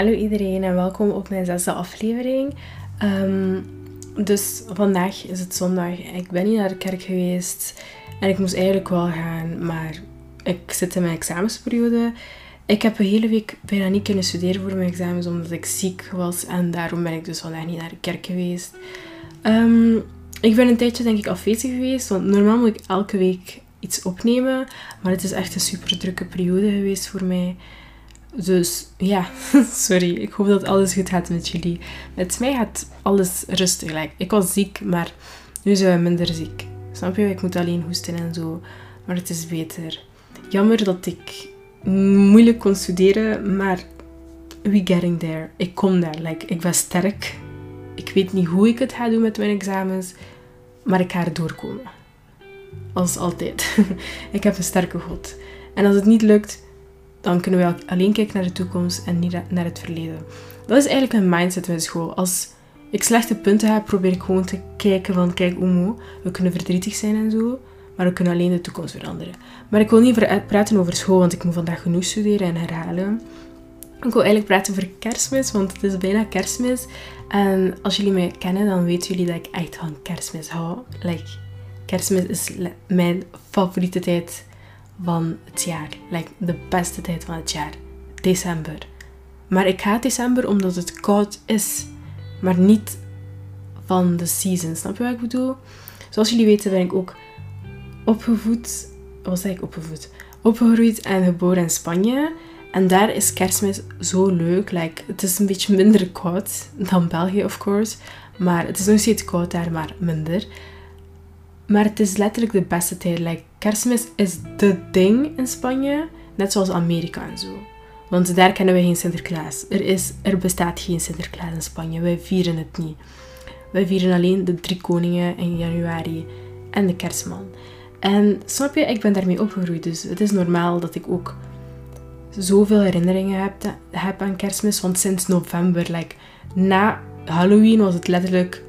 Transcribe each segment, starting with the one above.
Hallo iedereen en welkom op mijn zesde aflevering. Ehm, dus vandaag is het zondag. Ik ben niet naar de kerk geweest en ik moest eigenlijk wel gaan, maar ik zit in mijn examensperiode. Ik heb een hele week bijna niet kunnen studeren voor mijn examens omdat ik ziek was en daarom ben ik dus vandaag niet naar de kerk geweest. Ehm, ik ben een tijdje denk ik afwezig geweest, want normaal moet ik elke week iets opnemen, maar het is echt een super drukke periode geweest voor mij. Dus ja, sorry. Ik hoop dat alles goed gaat met jullie. Met mij gaat alles rustig. Like, ik was ziek, maar nu zijn we minder ziek. Snap je? Ik moet alleen hoesten en zo. Maar het is beter. Jammer dat ik moeilijk kon studeren, maar we getting there. Ik kom daar. Like, ik ben sterk. Ik weet niet hoe ik het ga doen met mijn examens, maar ik ga er doorkomen. Als altijd. ik heb een sterke God. En als het niet lukt, dan kunnen we alleen kijken naar de toekomst en niet naar het verleden. Dat is eigenlijk mijn mindset in school. Als ik slechte punten heb, probeer ik gewoon te kijken van, kijk Oemo, we kunnen verdrietig zijn en zo, maar we kunnen alleen de toekomst veranderen. Maar ik wil niet praten over school, want ik moet vandaag genoeg studeren en herhalen. Ik wil eigenlijk praten over kerstmis, want het is bijna kerstmis. En als jullie mij kennen, dan weten jullie dat ik echt van kerstmis hou. Like, kerstmis is mijn favoriete tijd van het jaar. Like de beste tijd van het jaar. December. Maar ik haat december omdat het koud is. Maar niet van de season. Snap je wat ik bedoel? Zoals jullie weten ben ik ook opgevoed. Wat zei ik opgevoed? Opgegroeid en geboren in Spanje. En daar is kerstmis zo leuk. Like, het is een beetje minder koud dan België, of course. Maar het is nog steeds koud daar, maar minder. Maar het is letterlijk de beste tijd. Like, kerstmis is de ding in Spanje. Net zoals Amerika en zo. Want daar kennen we geen Sinterklaas. Er, is, er bestaat geen Sinterklaas in Spanje. Wij vieren het niet. Wij vieren alleen de drie koningen in januari en de kerstman. En snap je, ik ben daarmee opgegroeid. Dus het is normaal dat ik ook zoveel herinneringen heb, heb aan kerstmis. Want sinds november, like, na Halloween was het letterlijk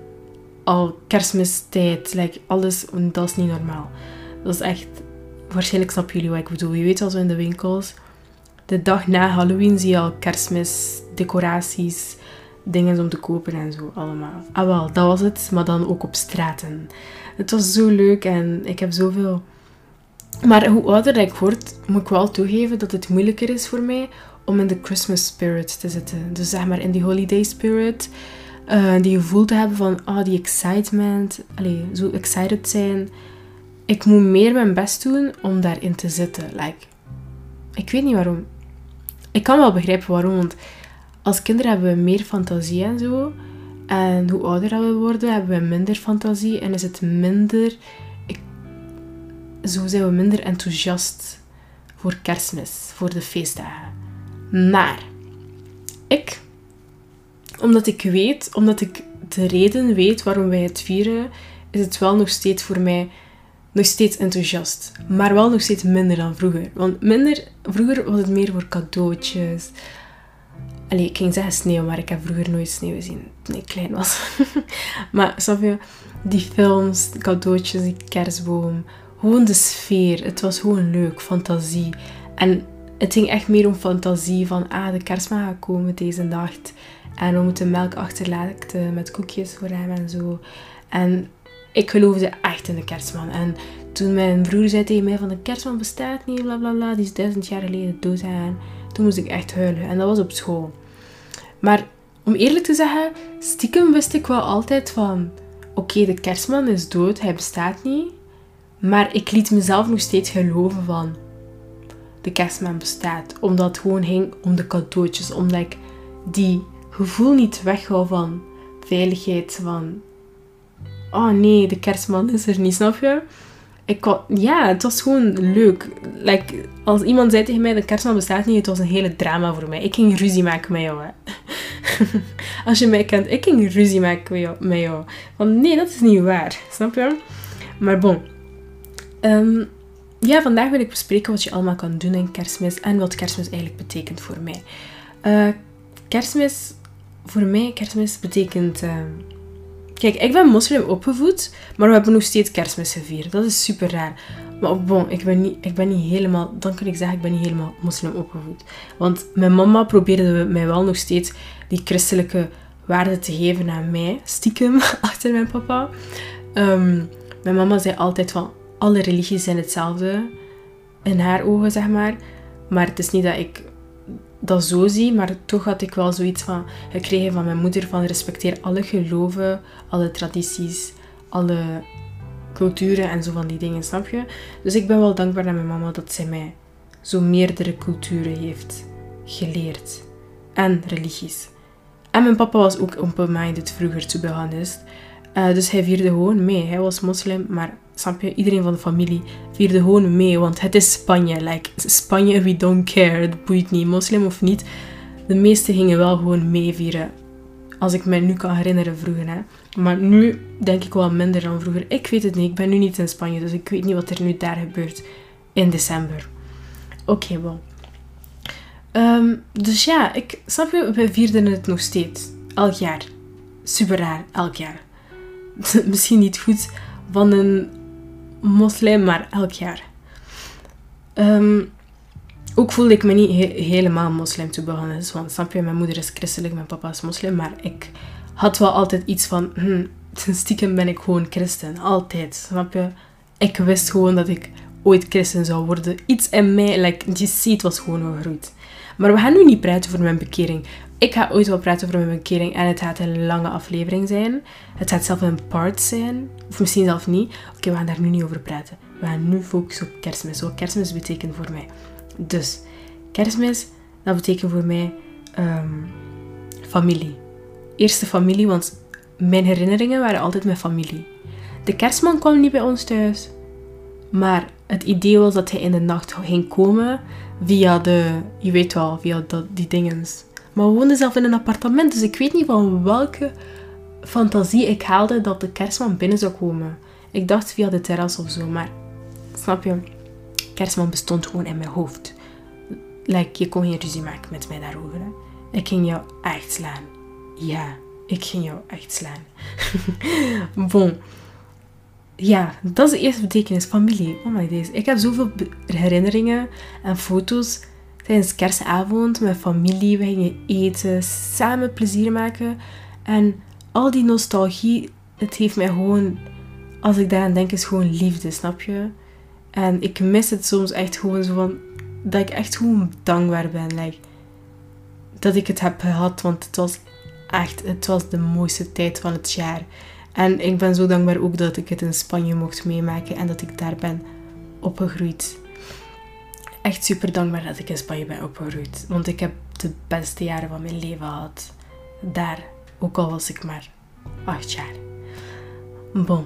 al kerstmistijd. Like, alles, dat is niet normaal. Dat is echt... Waarschijnlijk snappen jullie wat ik bedoel. Je weet al zo in de winkels. De dag na Halloween zie je al kerstmis, decoraties, dingen om te kopen en zo allemaal. Ah wel, dat was het. Maar dan ook op straten. Het was zo leuk en ik heb zoveel... Maar hoe ouder ik word, moet ik wel toegeven dat het moeilijker is voor mij om in de Christmas spirit te zitten. Dus zeg maar in die holiday spirit. Uh, die gevoel te hebben van oh, die excitement. Allee, zo excited zijn. Ik moet meer mijn best doen om daarin te zitten. Like, ik weet niet waarom. Ik kan wel begrijpen waarom. Want als kinderen hebben we meer fantasie en zo. En hoe ouder we worden, hebben we minder fantasie. En is het minder... Ik, zo zijn we minder enthousiast voor kerstmis. Voor de feestdagen. Maar... Ik omdat ik weet, omdat ik de reden weet waarom wij het vieren, is het wel nog steeds voor mij nog steeds enthousiast. Maar wel nog steeds minder dan vroeger. Want minder, vroeger was het meer voor cadeautjes. Allee, ik ging zeggen sneeuw, maar ik heb vroeger nooit sneeuw gezien toen ik klein was. maar snap je, die films, de cadeautjes, die kerstboom. Gewoon de sfeer. Het was gewoon leuk, fantasie. En het ging echt meer om fantasie van, ah, de kerstman gaat komen deze nacht. En we moeten melk achterlaten met koekjes voor hem en zo. En ik geloofde echt in de kerstman. En toen mijn broer zei tegen mij van de kerstman bestaat niet, bla bla bla, die is duizend jaar geleden dood zijn. Toen moest ik echt huilen. En dat was op school. Maar om eerlijk te zeggen, stiekem wist ik wel altijd van... Oké, de kerstman is dood, hij bestaat niet. Maar ik liet mezelf nog steeds geloven van... De kerstman bestaat. Omdat het gewoon ging om de cadeautjes. Omdat ik die gevoel niet weghouden van veiligheid. Van, oh nee, de kerstman is er niet, snap je? Ik ja, het was gewoon leuk. Like, als iemand zei tegen mij, de kerstman bestaat niet, het was een hele drama voor mij. Ik ging ruzie maken met jou, hè. als je mij kent, ik ging ruzie maken met jou. Want nee, dat is niet waar, snap je? Maar bon. Ehm, ja, vandaag wil ik bespreken wat je allemaal kan doen in kerstmis en wat kerstmis eigenlijk betekent voor mij. Uh, kerstmis voor mij, kerstmis betekent... Uh... Kijk, ik ben moslim opgevoed, maar we hebben nog steeds kerstmis gevierd. Dat is super raar. Maar bon, ik ben, niet, ik ben niet helemaal... Dan kan ik zeggen, ik ben niet helemaal moslim opgevoed. Want mijn mama probeerde mij wel nog steeds die christelijke waarde te geven aan mij. Stiekem, achter mijn papa. Ehm, mijn mama zei altijd van... Alle religies zijn hetzelfde. In haar ogen, zeg maar. Maar het is niet dat ik dat zo zie, maar toch had ik wel zoiets van gekregen van mijn moeder van respecteer alle geloven, alle tradities, alle culturen en zo van die dingen, snap je? Dus ik ben wel dankbaar aan mijn mama dat zij mij zo meerdere culturen heeft geleerd. En religies. En mijn papa was ook open-minded vroeger, to be honest. Uh, dus hij vierde gewoon mee. Hij was moslim, maar snap je, iedereen van de familie vierde gewoon mee. Want het is Spanje. Like, Spanje, we don't care. Het boeit niet, moslim of niet. De meesten gingen wel gewoon meevieren. Als ik me nu kan herinneren vroeger. Hè. Maar nu denk ik wel minder dan vroeger. Ik weet het niet. Ik ben nu niet in Spanje. Dus ik weet niet wat er nu daar gebeurt in december. Oké, wel. Ehm, dus ja, ik, snap je, we vierden het nog steeds. Elk jaar. Super raar, elk jaar. Misschien niet goed van een moslim, maar elk jaar. Um, ook voelde ik me niet helemaal moslim te beginnen. Want snap je, mijn moeder is christelijk, mijn papa is moslim. Maar ik had wel altijd iets van, hm, stiekem ben ik gewoon christen. Altijd, snap je? Ik wist gewoon dat ik ooit christen zou worden. Iets in mij, like, die seed was gewoon gegroeid. Maar we gaan nu niet praten over mijn bekering. Ik ga ooit wel praten over mijn bekering en het gaat een lange aflevering zijn. Het gaat zelf een part zijn, of misschien zelf niet. Oké, we gaan daar nu niet over praten. We gaan nu focussen op kerstmis. Wat kerstmis betekent voor mij. Dus, kerstmis, dat betekent voor mij um, familie. Eerste familie, want mijn herinneringen waren altijd met familie. De kerstman kwam niet bij ons thuis. Maar het idee was dat hij in de nacht ging komen via de, je weet wel, via dat, die dinges maar we woonden zelf in een appartement, dus ik weet niet van welke fantasie ik haalde dat de kerstman binnen zou komen. Ik dacht via de terras of zo, maar snap je? Kerstman bestond gewoon in mijn hoofd. Like, je kon geen ruzie maken met mij daarover. Hè? Ik ging jou echt slaan. Ja, ik ging jou echt slaan. bon. Ja, dat is de eerste betekenis. Familie. Oh my days. Ik heb zoveel herinneringen en foto's tijdens kerstavond met familie. We gingen eten, samen plezier maken. En al die nostalgie, het heeft mij gewoon, als ik daaraan denk, is gewoon liefde, snap je? En ik mis het soms echt gewoon zo van, dat ik echt gewoon dankbaar ben. Dat ik het heb gehad, want het was echt, het was de mooiste tijd van het jaar. En ik ben zo dankbaar ook dat ik het in Spanje mocht meemaken en dat ik daar ben opgegroeid echt super dankbaar dat ik in Spanje ben opgegroeid. Want ik heb de beste jaren van mijn leven gehad. Daar, ook al was ik maar acht jaar. Bon.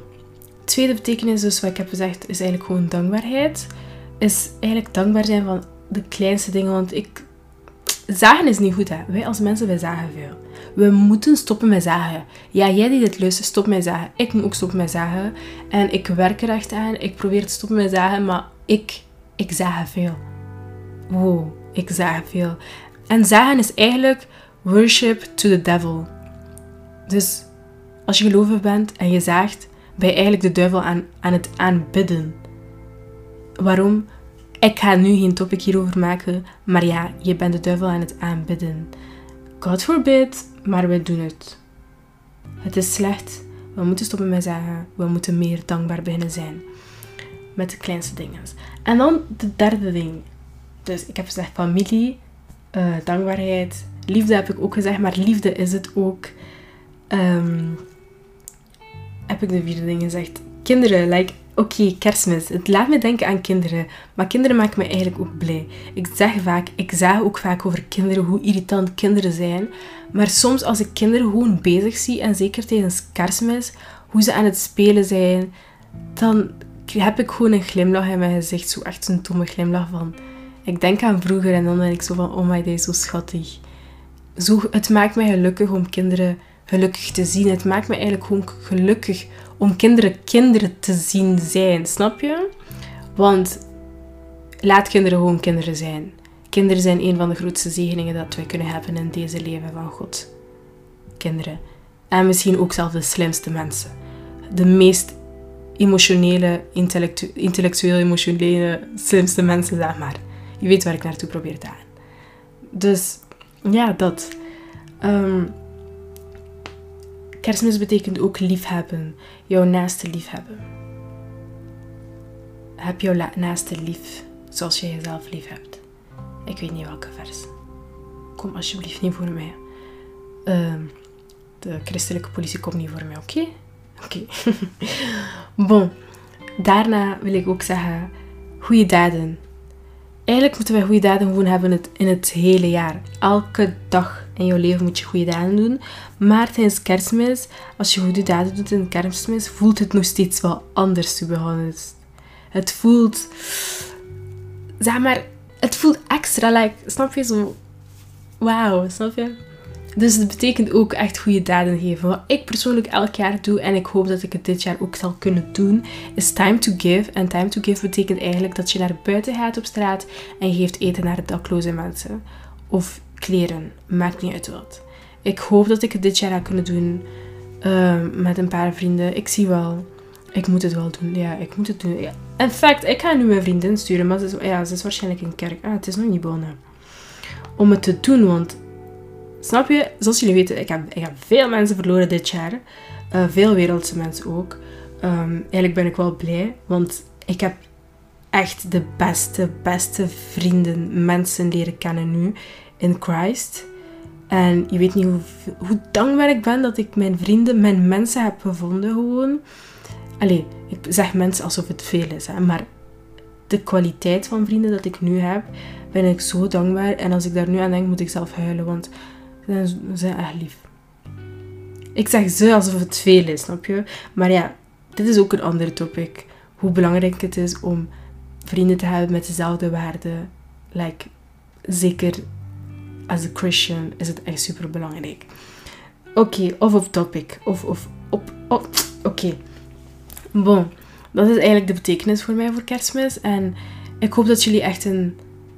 Tweede betekenis, dus wat ik heb gezegd, is eigenlijk gewoon dankbaarheid. Is eigenlijk dankbaar zijn van de kleinste dingen. Want ik... Zagen is niet goed, hè. Wij als mensen, wij zagen veel. We moeten stoppen met zagen. Ja, jij die dit luistert, stop met zagen. Ik moet ook stoppen met zagen. En ik werk er echt aan. Ik probeer te stoppen met zagen, maar ik ik zag veel. Wow, ik zag veel. En zagen is eigenlijk worship to the devil. Dus als je gelovig bent en je zaagt, ben je eigenlijk de duivel aan, aan het aanbidden. Waarom? Ik ga nu geen topic hierover maken, maar ja, je bent de duivel aan het aanbidden. God forbid, maar we doen het. Het is slecht. We moeten stoppen met zeggen. We moeten meer dankbaar beginnen zijn met de kleinste dingen. En dan de derde ding. Dus ik heb gezegd familie, uh, dankbaarheid, liefde heb ik ook gezegd, maar liefde is het ook. Um, heb ik de vierde ding gezegd. Kinderen, like, oké, kerstmis. Het laat me denken aan kinderen, maar kinderen maken me eigenlijk ook blij. Ik zeg vaak, ik zeg ook vaak over kinderen, hoe irritant kinderen zijn. Maar soms als ik kinderen gewoon bezig zie, en zeker tijdens kerstmis, hoe ze aan het spelen zijn, dan heb ik gewoon een glimlach in mijn gezicht. Zo echt een domme glimlach van... Ik denk aan vroeger en dan denk ik zo van... Oh my god, zo schattig. Zo, het maakt mij gelukkig om kinderen gelukkig te zien. Het maakt me eigenlijk gewoon gelukkig om kinderen kinderen te zien zijn. Snap je? Want laat kinderen gewoon kinderen zijn. Kinderen zijn een van de grootste zegeningen dat wij kunnen hebben in deze leven van God. Kinderen. En misschien ook zelfs de slimste mensen. De meest emotionele, intellectu intellectueel, emotionele, slimste mensen, zeg maar. Je weet waar ik naartoe probeer te gaan. Dus ja, dat. Um, kerstmis betekent ook liefhebben. Jouw naaste liefhebben. Heb jouw naaste lief zoals je jezelf lief hebt. Ik weet niet welke vers. Kom alsjeblieft niet voor mij. Uh, de christelijke politie komt niet voor mij, oké? Oké. bon. Daarna wil ik ook zeggen, goede daden. Eigenlijk moeten wij goede daden gewoon hebben in het hele jaar. Elke dag in jouw leven moet je goede daden doen. Maar tijdens kerstmis, als je goede daden doet in kerstmis, voelt het nog steeds wel anders, to be. Het voelt... Zeg maar, het voelt extra, like, snap je? Zo... Wauw, snap je? Dus het betekent ook echt goede daden geven. Wat ik persoonlijk elk jaar doe, en ik hoop dat ik het dit jaar ook zal kunnen doen, is time to give. En time to give betekent eigenlijk dat je naar buiten gaat op straat en je geeft eten naar dakloze mensen. Of kleren, maakt niet uit wat. Ik hoop dat ik het dit jaar ga kunnen doen uh, met een paar vrienden. Ik zie wel. Ik moet het wel doen. Ja, ik moet het doen. In fact, ik ga nu mijn vriendin sturen, maar ze is, ja, ze is waarschijnlijk in kerk. Ah, het is nog niet begonnen. Om het te doen, want Snap je? Zoals jullie weten, ik heb, ik heb veel mensen verloren dit jaar. Uh, veel wereldse mensen ook. Um, eigenlijk ben ik wel blij, want ik heb echt de beste, beste vrienden, mensen leren kennen nu in Christ. En je weet niet hoe, hoe dankbaar ik ben dat ik mijn vrienden, mijn mensen heb gevonden gewoon. Allee, ik zeg mensen alsof het veel is, hè, maar de kwaliteit van vrienden dat ik nu heb, ben ik zo dankbaar. En als ik daar nu aan denk, moet ik zelf huilen, want ze zijn echt lief. Ik zeg ze alsof het veel is, snap je? Maar ja, dit is ook een ander topic. Hoe belangrijk het is om vrienden te hebben met dezelfde waarden. Like, zeker als een Christian is het echt super belangrijk. Oké, of op topic. Of, of op. op Oké. Bon, dat is eigenlijk de betekenis voor mij voor kerstmis. En ik hoop dat jullie echt een.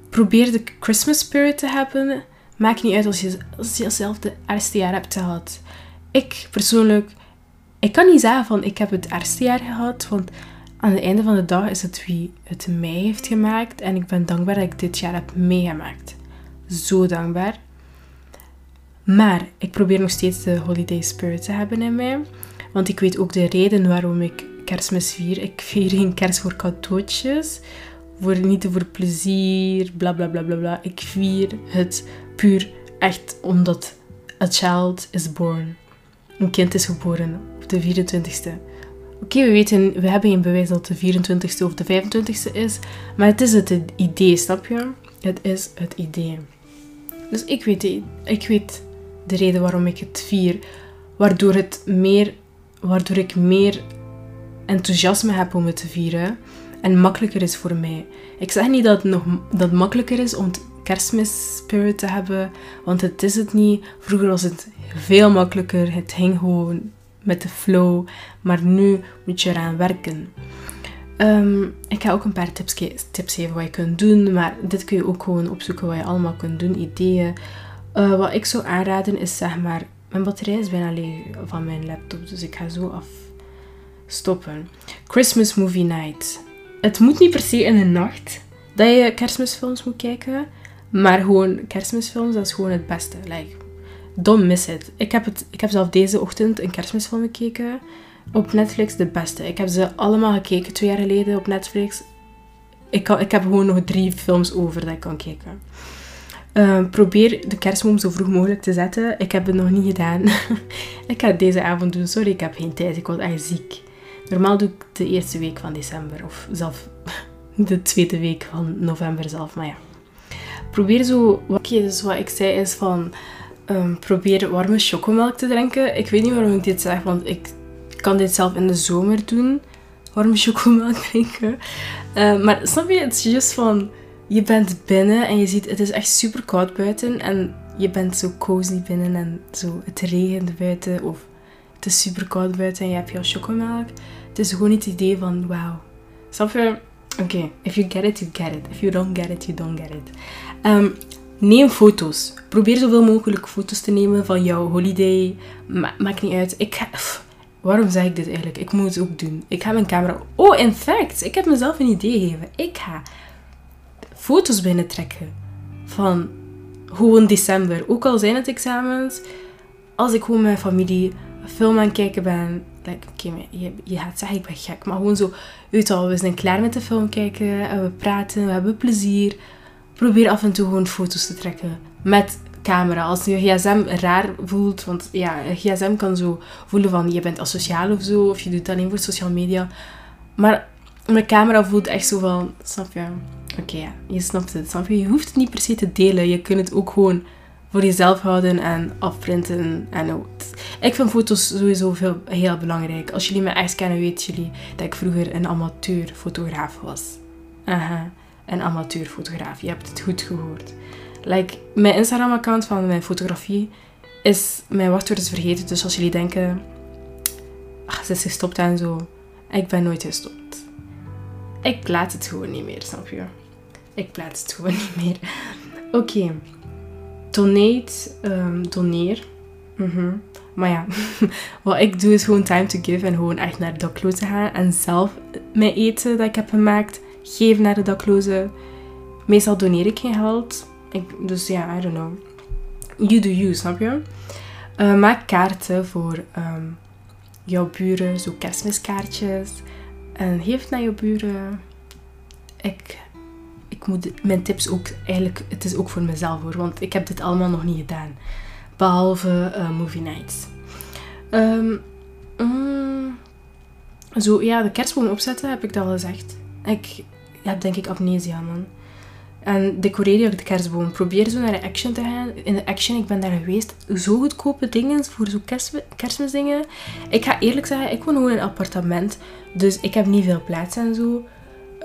Probeer de Christmas spirit te hebben Maakt niet uit als je, als je zelf de jaar hebt gehad. Ik persoonlijk, ik kan niet zeggen van ik heb het jaar gehad, want aan het einde van de dag is het wie het mij heeft gemaakt en ik ben dankbaar dat ik dit jaar heb meegemaakt. Zo dankbaar. Maar ik probeer nog steeds de holiday spirit te hebben in mij, want ik weet ook de reden waarom ik kerstmis vier. Ik vier geen kerst voor cadeautjes, voor, niet voor plezier, bla bla bla bla bla. Ik vier het Puur echt omdat a child is born. Een kind is geboren op de 24ste. Oké, we weten, we hebben geen bewijs dat het de 24ste of de 25ste is, maar het is het idee, snap je? Het is het idee. Dus ik weet, ik weet de reden waarom ik het vier, waardoor, het meer, waardoor ik meer enthousiasme heb om het te vieren en makkelijker is voor mij. Ik zeg niet dat het nog dat makkelijker is om kerstmis spirit te hebben. Want het is het niet. Vroeger was het veel makkelijker. Het ging gewoon met de flow. Maar nu moet je eraan werken. Ehm, ik ga ook een paar tips, tips geven wat je kunt doen. Maar dit kun je ook gewoon opzoeken wat je allemaal kunt doen. Ideeën. Uh, wat ik zou aanraden is zeg maar... Mijn batterij is bijna leeg van mijn laptop. Dus ik ga zo af stoppen. Christmas Movie Night. Het moet niet per se in de nacht dat je kerstmisfilms moet kijken. Maar gewoon kerstmisfilms, dat is gewoon het beste. Like, don't miss it. Ik heb, het, ik heb zelf deze ochtend een kerstmisfilm gekeken. Op Netflix de beste. Ik heb ze allemaal gekeken twee jaar geleden op Netflix. Ik, kan, ik heb gewoon nog drie films over dat ik kan kijken. Uh, probeer de kerstboom zo vroeg mogelijk te zetten. Ik heb het nog niet gedaan. ik ga het deze avond doen. Sorry, ik heb geen tijd. Ik was echt ziek. Normaal doe ik de eerste week van december. Of zelf de tweede week van november zelf. Maar ja probeer zo... Oké, dus wat ik zei is van... Um, probeer warme chocomelk te drinken. Ik weet niet waarom ik dit zeg, want ik kan dit zelf in de zomer doen. Warme chocomelk drinken. Uh, maar snap je, het is juist van... Je bent binnen en je ziet, het is echt super koud buiten. En je bent zo cozy binnen en zo, het regent buiten. Of is super koud buiten en je hebt jouw chocomelk. Het is gewoon het idee van, wauw. Snap je? Oké, okay. if you get it, you get it. If you don't get it, you don't get it. Um, neem foto's. Probeer zoveel mogelijk foto's te nemen van jouw holiday. Ma maakt niet uit. Ik ga... waarom zeg ik dit eigenlijk? Ik moet het ook doen. Ik ga mijn camera... Oh, in fact, ik heb mezelf een idee gegeven. Ik ga foto's binnentrekken van gewoon december. Ook al zijn het examens. Als ik gewoon mijn familie film aan het kijken ben. Like, Oké, je, je gaat zeggen, ik ben gek. Maar gewoon zo, weet al, we zijn klaar met de film kijken. En we praten, we hebben plezier. Probeer af en toe gewoon foto's te trekken. Met camera. Als je gsm raar voelt, want ja, een gsm kan zo voelen van je bent asociaal of zo, of je doet alleen voor social media. Maar mijn camera voelt echt zo van, snap je? Oké, je snapt het, snap je? Je hoeft het niet per se te delen. Je kunt het ook gewoon voor jezelf houden en afprinten. En ook. Ik vind foto's sowieso veel, heel belangrijk. Als jullie me echt kennen, weten jullie dat ik vroeger een amateurfotograaf was. Aha, een amateurfotograaf. Je hebt het goed gehoord. Like, mijn Instagram-account van mijn fotografie is... Mijn wachtwoord is vergeten. Dus als jullie denken... Ach, ze is gestopt en zo. Ik ben nooit gestopt. Ik plaats het gewoon niet meer, snap je? Ik plaats het gewoon niet meer. Oké. Donate. Um, doneer. Mhm. Maar ja, wat ik doe is gewoon time to give en gewoon echt naar de daklozen gaan en zelf mijn eten dat ik heb gemaakt geven naar de daklozen. Meestal doneer ik geen geld, ik, dus ja, I don't know. You do you, snap je? Uh, maak kaarten voor um, jouw buren, zo kerstmiskaartjes. En geef naar jouw buren. Ik, moet mijn tips ook, eigenlijk, het is ook voor mezelf hoor, want ik heb dit allemaal nog niet gedaan. Behalve uh, movie nights. Um, mm, zo, ja, de kerstboom opzetten heb ik dat al gezegd. Ik heb denk ik amnesia, man. En decoreer je de kerstboom. Probeer zo naar de Action te gaan. In de Action, ik ben daar geweest. Zo goedkope dingen voor zo kerst, kerstmisdingen. Ik ga eerlijk zeggen, ik woon gewoon in een appartement. Dus ik heb niet veel plaats en zo.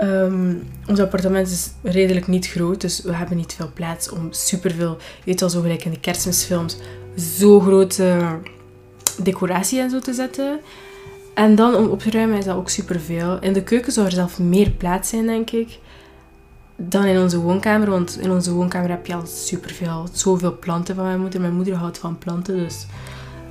Um, ons appartement is redelijk niet groot, dus we hebben niet veel plaats om superveel, je weet al zo gelijk in de kerstmisfilms, zo grote decoratie en zo te zetten. En dan om op te ruimen is dat ook superveel. In de keuken zou er zelf meer plaats zijn, denk ik dan in onze woonkamer. Want in onze woonkamer heb je al superveel, zoveel planten van mijn moeder. Mijn moeder houdt van planten, dus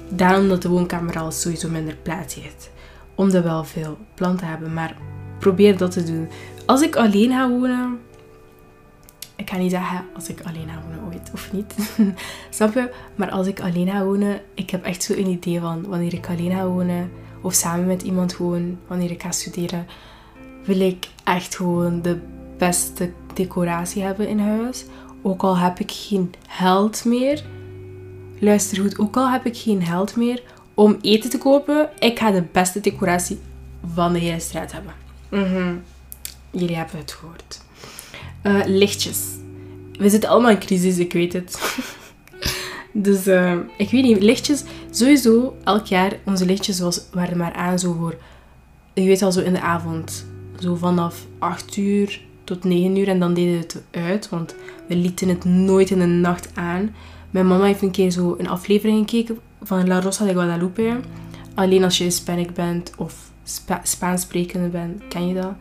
daarom dat de woonkamer al sowieso minder plaats heeft. Omdat we wel veel planten hebben, maar probeer dat te doen. Als ik alleen ga wonen, ik ga niet zeggen als ik alleen ga wonen ooit of niet. Snap je? Maar als ik alleen ga wonen, ik heb echt zo een idee van wanneer ik alleen ga wonen of samen met iemand woon, wanneer ik ga studeren, wil ik echt gewoon de beste decoratie hebben in huis. Ook al heb ik geen geld meer. Luister goed, ook al heb ik geen geld meer om eten te kopen, ik ga de beste decoratie van de hele straat hebben. Mhm. Jullie hebben het gehoord. Uh, lichtjes. We zitten allemaal in crisis, ik weet het. dus uh, ik weet niet, lichtjes. Sowieso, elk jaar, onze lichtjes was, waren maar aan zo voor, je weet al, zo in de avond. Zo vanaf 8 uur tot 9 uur en dan deden we het uit, want we lieten het nooit in de nacht aan. Mijn mama heeft een keer zo een aflevering gekeken van La Rosa de Guadalupe. Alleen als je Hispanic bent of Spa Spaans sprekende bent, ken je dat.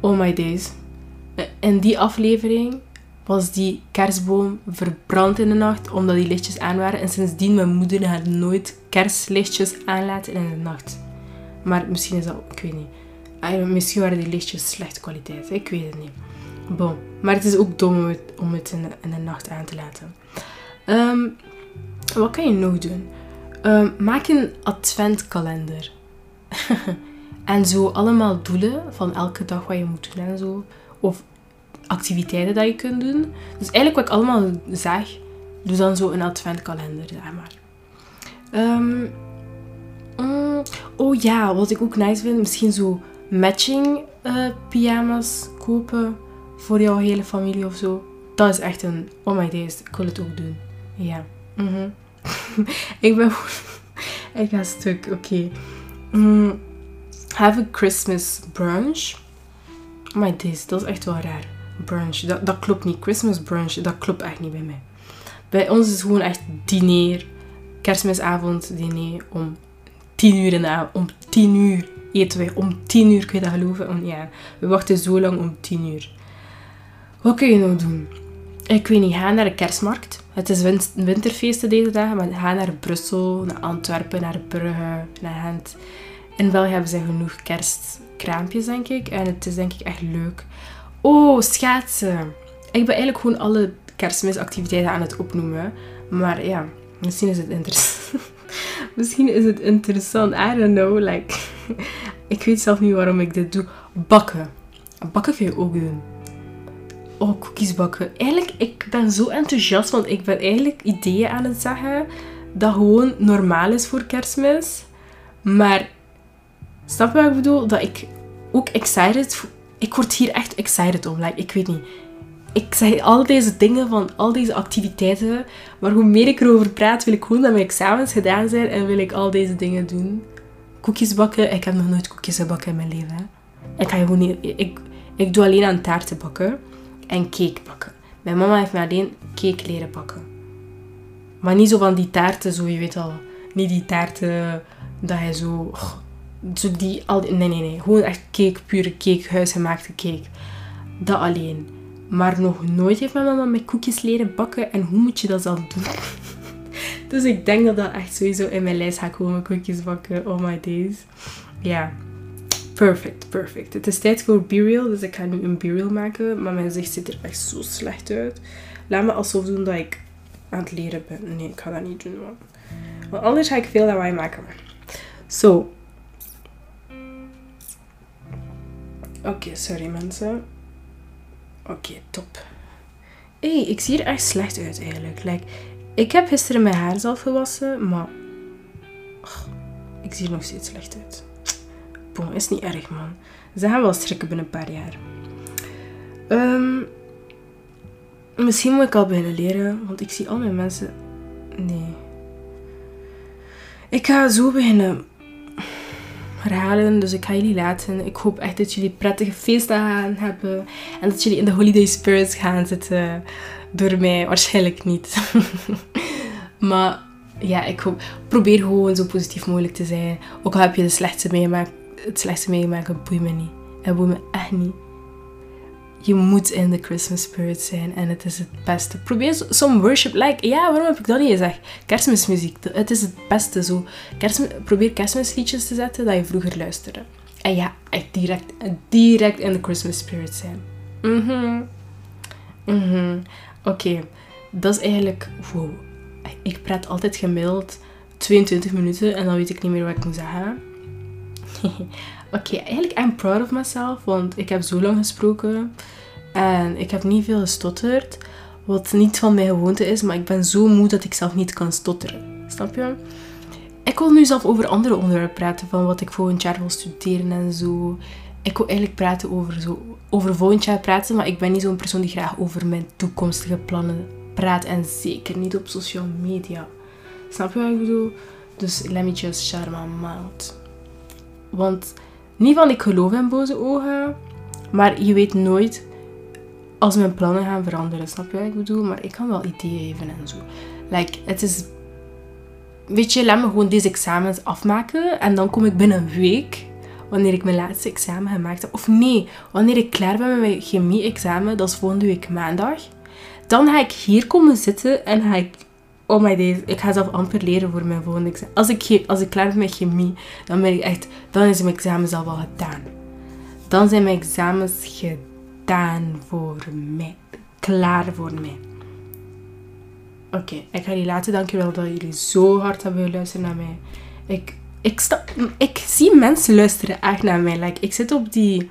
Oh my days. In die aflevering was die kerstboom verbrand in de nacht omdat die lichtjes aan waren. En sindsdien mijn moeder had nooit kerstlichtjes aanlaten in de nacht. Maar misschien is dat, ik weet niet misschien waren die lichtjes slechte kwaliteit. Ik weet het niet. Bon. Maar het is ook dom om het, het in, de, nacht aan te laten. Ehm, wat kan je nog doen? Um, maak een adventkalender. En zo allemaal doelen van elke dag wat je moet doen en zo. Of activiteiten dat je kunt doen. Dus eigenlijk wat ik allemaal zeg, doe dan zo een adventkalender, zeg maar. Um, oh ja, wat ik ook nice vind, misschien zo matching uh, pyjama's kopen voor jouw hele familie of zo. Dat is echt een, oh my days, ik wil het ook doen. Ja. Mhm. ik ben ik ga stuk, oké. Mm, have a Christmas brunch. My days, dat is echt wel raar. Brunch, dat, dat klopt niet. Christmas brunch, dat klopt echt niet bij mij. Bij ons is gewoon echt diner. Kerstmisavond diner om 10 uur in de avond. Om 10 uur eten wij om 10 uur, kun je dat geloven? ja, we wachten zo lang om 10 uur. Wat kun je nog doen? Ik weet niet, ga naar de kerstmarkt. Het is win winterfeesten deze dagen, maar ga naar Brussel, naar Antwerpen, naar Brugge, naar Gent. In België hebben ze genoeg kerstkraampjes, denk ik. En het is denk ik echt leuk. Oh, schaatsen. Ik ben eigenlijk gewoon alle kerstmisactiviteiten aan het opnoemen. Maar ja, misschien is het interessant. misschien is het interessant. I don't know. Like, ik weet zelf niet waarom ik dit doe. Bakken. Bakken kun je ook doen. Oh, cookies bakken. Eigenlijk, ik ben zo enthousiast, want ik ben eigenlijk ideeën aan het zeggen dat gewoon normaal is voor kerstmis. Maar, snap je wat ik bedoel? Dat ik ook excited... Ik word hier echt excited om. Like, ik weet niet. Ik zeg al deze dingen van al deze activiteiten. Maar hoe meer ik erover praat, wil ik gewoon dat mijn examens gedaan zijn. En wil ik al deze dingen doen. Koekjes bakken. Ik heb nog nooit koekjes gebakken in mijn leven. Ik ga gewoon niet... Ik, ik doe alleen aan taarten bakken en cake bakken. Mijn mama heeft me alleen cake leren bakken. Maar niet zo van die taarten, zo je weet al. Niet die taarten dat hij zo... Zo die, al, nee, nee, nee. Gewoon echt cake, pure cake, huisgemaakte cake. Dat alleen. Maar nog nooit heeft mijn mama met koekjes leren bakken. En hoe moet je dat dan doen? dus ik denk dat dat echt sowieso in mijn lijst gaat komen, koekjes bakken. Oh my days. Ja. Perfect, perfect. Het is tijd voor burial, dus ik ga nu een burial maken. Maar mijn gezicht ziet er echt zo slecht uit. Laat me alsof doen dat ik aan het leren ben. Nee, ik ga dat niet doen, man. Want anders ga ik veel lawaai maken. Zo. Oké, sorry mensen. Oké, top. Hé, hey, ik zie er echt slecht uit eigenlijk. Like, ik heb gisteren mijn haar zelf gewassen, maar... ik zie er nog steeds slecht uit is niet erg, man. Ze gaan wel strikken binnen een paar jaar. Um, misschien moet ik al beginnen leren, want ik zie al mijn mensen... Nee. Ik ga zo beginnen herhalen, dus ik ga jullie laten. Ik hoop echt dat jullie prettige feestdagen hebben. En dat jullie in de holiday spirits gaan zitten. Door mij waarschijnlijk niet. maar ja, ik hoop, probeer gewoon zo positief mogelijk te zijn. Ook al heb je de slechtste meegemaakt het slechtste meegemaakt, het boeit me niet. Het boeit me echt niet. Je moet in de Christmas spirit zijn en het is het beste. Probeer zo'n worship, like, ja, waarom heb ik dat niet gezegd? Kerstmismuziek, het is het beste zo. Kerstmis, probeer kerstmisliedjes te zetten dat je vroeger luisterde. En ja, echt direct, direct in de Christmas spirit zijn. Mhm. Mhm. Oké, dat is eigenlijk, wow. Ik praat altijd gemiddeld 22 minuten en dan weet ik niet meer wat ik moet zeggen. Oké, eigenlijk I'm proud of myself, want ik heb zo lang gesproken en ik heb niet veel gestotterd, wat niet van mijn gewoonte is, maar ik ben zo moe dat ik zelf niet kan stotteren. Snap je? Ik wil nu zelf over andere onderwerpen praten, van wat ik volgend jaar wil studeren en zo. Ik wil eigenlijk praten over, zo, over volgend jaar praten, maar ik ben niet zo'n persoon die graag over mijn toekomstige plannen praat en zeker niet op social media. Snap je wat ik bedoel? Dus let me just shut my mouth. Want niet van ik geloof in boze ogen, maar je weet nooit als mijn plannen gaan veranderen. Snap je wat ik bedoel? Maar ik kan wel ideeën geven en zo. Like, het is... Weet je, laat me gewoon deze examens afmaken. En dan kom ik binnen een week, wanneer ik mijn laatste examen gemaakt heb. Of nee, wanneer ik klaar ben met mijn chemie-examen, dat is volgende week maandag. Dan ga ik hier komen zitten en ga ik oh my days, ik ga zelf amper leren voor mijn volgende examen. Als ik, als ik klaar ben met chemie, dan ben ik echt, dan is mijn examen al wel gedaan. Dan zijn mijn examens gedaan voor mij. Klaar voor mij. Oké, ik ga jullie laten. Dankjewel dat jullie zo hard hebben geluisterd naar mij. Ik, ik, ik zie mensen luisteren echt naar mij. Like, ik zit op die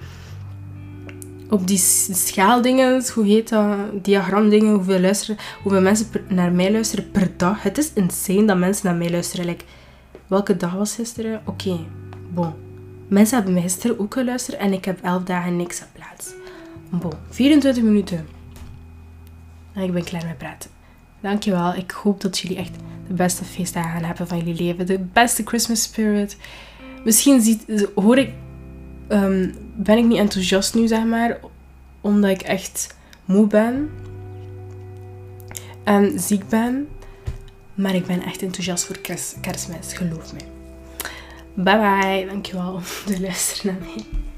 op die schaaldingen, hoe heet dat, diagramdingen, hoeveel, luisteren, hoeveel mensen naar mij luisteren per dag. Het is insane dat mensen naar mij luisteren. Welke dag was gisteren? Oké, bon. Mensen hebben mij gisteren ook geluisterd en ik heb 11 dagen niks op plaats. Bon, 24 minuten. En ik ben klaar met praten. Dankjewel. Ik hoop dat jullie echt de beste feestdagen hebben van jullie leven. De beste Christmas spirit. Misschien ziet, hoor ik um, ben ik niet enthousiast nu, zeg maar, omdat ik echt moe ben en ziek ben. Maar ik ben echt enthousiast voor kerstmis, geloof me. Bye bye, dankjewel voor het luisteren naar mij.